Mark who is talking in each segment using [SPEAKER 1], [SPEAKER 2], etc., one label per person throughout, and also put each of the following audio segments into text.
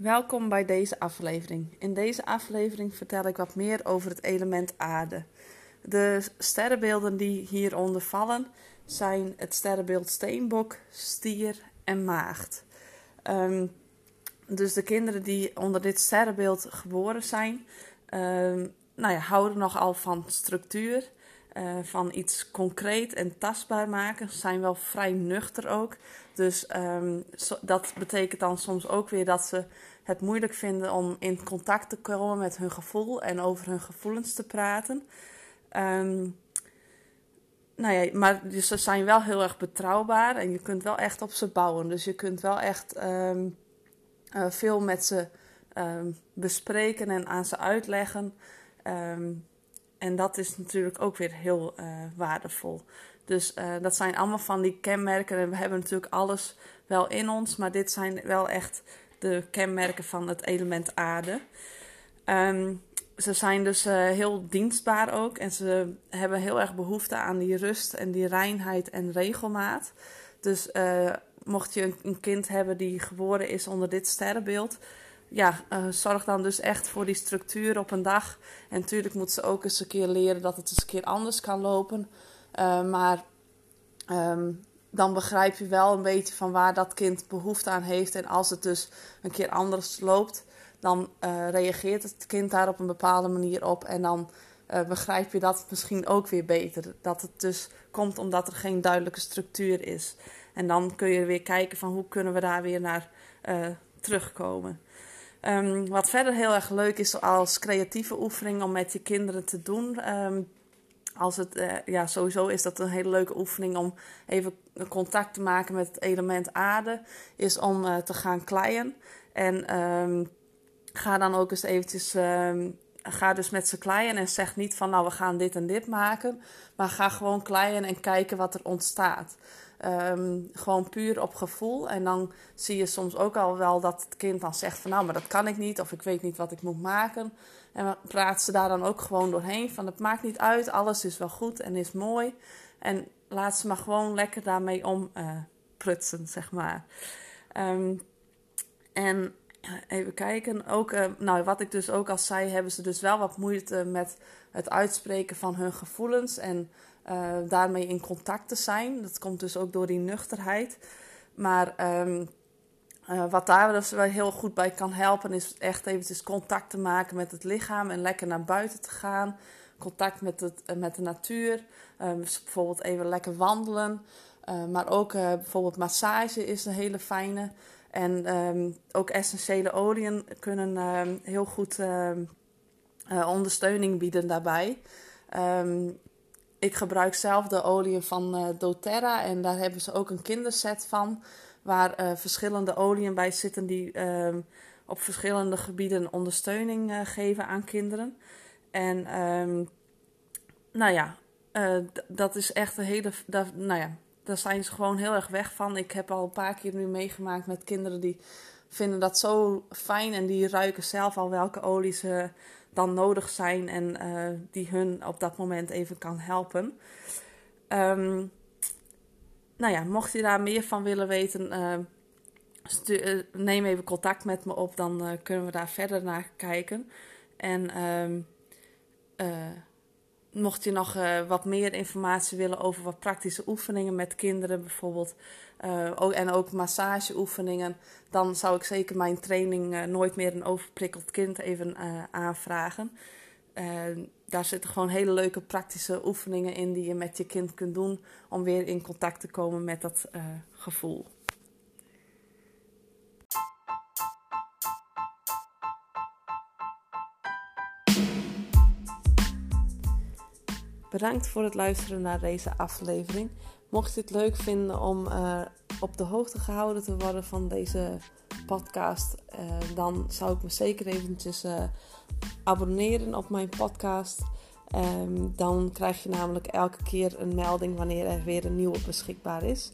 [SPEAKER 1] Welkom bij deze aflevering. In deze aflevering vertel ik wat meer over het element aarde. De sterrenbeelden die hieronder vallen zijn het sterrenbeeld Steenbok, Stier en Maagd. Ehm, dus de kinderen die onder dit sterrenbeeld geboren zijn, um, nou ja, houden nogal van structuur, uh, van iets concreet en tastbaar maken. Ze zijn wel vrij nuchter ook. Dus so, dat betekent dan soms ook weer dat ze het moeilijk vinden om in contact te komen met hun gevoel en over hun gevoelens te praten. Um, nou ja, maar dus ze zijn wel heel erg betrouwbaar en je kunt wel echt op ze bouwen. Dus je kunt wel echt um, uh, veel met ze bespreken en aan ze uitleggen. En dat is natuurlijk ook weer heel uh, waardevol. Dus uh, dat zijn allemaal van die kenmerken. En we hebben natuurlijk alles wel in ons, maar dit zijn wel echt de kenmerken van het element aarde. Um, ze zijn dus uh, heel dienstbaar ook en ze hebben heel erg behoefte aan die rust en die reinheid en regelmaat. Dus mocht je een kind hebben die geboren is onder dit sterrenbeeld, ja, uh, zorg dan dus echt voor die structuur op een dag. En natuurlijk moet ze ook eens een keer leren dat het eens een keer anders kan lopen. maar um, dan begrijp je wel een beetje van waar dat kind behoefte aan heeft. En als het dus een keer anders loopt, dan uh, reageert het kind daar op een bepaalde manier op. En dan begrijp je dat misschien ook weer beter. Dat het dus komt omdat er geen duidelijke structuur is. En dan kun je weer kijken van hoe kunnen we daar weer naar terugkomen. Um, wat verder heel erg leuk is als creatieve oefening om met je kinderen te doen. Um, als het, uh, ja, sowieso is dat een hele leuke oefening om even contact te maken met het element aarde. Is om uh, te gaan kleien. En um, ga dan ook eens eventjes, ga dus met ze kleien en zeg niet van nou we gaan dit en dit maken. Maar ga gewoon kleien en kijken wat er ontstaat. Um, gewoon puur op gevoel. En dan zie je soms ook al wel dat het kind dan zegt van nou maar dat kan ik niet of ik weet niet wat ik moet maken. En praat ze daar dan ook gewoon doorheen van het maakt niet uit, alles is wel goed en is mooi. En laat ze maar gewoon lekker daarmee om uh, prutsen, zeg maar. Um, en even kijken, ook, uh, nou wat ik dus ook al zei, hebben ze dus wel wat moeite met het uitspreken van hun gevoelens en uh, daarmee in contact te zijn. Dat komt dus ook door die nuchterheid. Maar uh, wat daar dus wel heel goed bij kan helpen, is echt eventjes contact te maken met het lichaam en lekker naar buiten te gaan. Contact met, het, met de natuur. Uh, dus bijvoorbeeld even lekker wandelen. maar ook bijvoorbeeld massage is een hele fijne. En um, ook essentiële oliën kunnen um, heel goed ondersteuning bieden daarbij. ik gebruik zelf de oliën van doTERRA en daar hebben ze ook een kinderset van waar uh, verschillende oliën bij zitten die uh, op verschillende gebieden ondersteuning uh, geven aan kinderen. En nou ja, uh, dat is echt een hele. Nou ja, daar zijn ze gewoon heel erg weg van. Ik heb al een paar keer nu meegemaakt met kinderen die vinden dat zo fijn en die ruiken zelf al welke olie ze dan nodig zijn en die hun op dat moment even kan helpen. Um, nou ja, mocht je daar meer van willen weten, uh, stuur, neem even contact met me op. Dan kunnen we daar verder naar kijken. En uh, mocht je nog wat meer informatie willen over wat praktische oefeningen met kinderen bijvoorbeeld. ook, en ook massageoefeningen. Dan zou ik zeker mijn training Nooit meer een overprikkeld kind even aanvragen. Daar zitten gewoon hele leuke praktische oefeningen in die je met je kind kunt doen om weer in contact te komen met dat gevoel. Bedankt voor het luisteren naar deze aflevering. Mocht je het leuk vinden om uh, op de hoogte gehouden te worden van deze podcast, uh, dan zou ik me zeker eventjes uh, abonneren op mijn podcast. Um, dan krijg je namelijk elke keer een melding wanneer er weer een nieuwe beschikbaar is.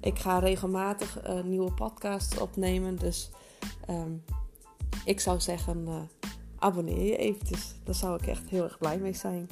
[SPEAKER 1] Ik ga regelmatig nieuwe podcasts opnemen, dus um, ik zou zeggen, abonneer je eventjes. Daar zou ik echt heel erg blij mee zijn.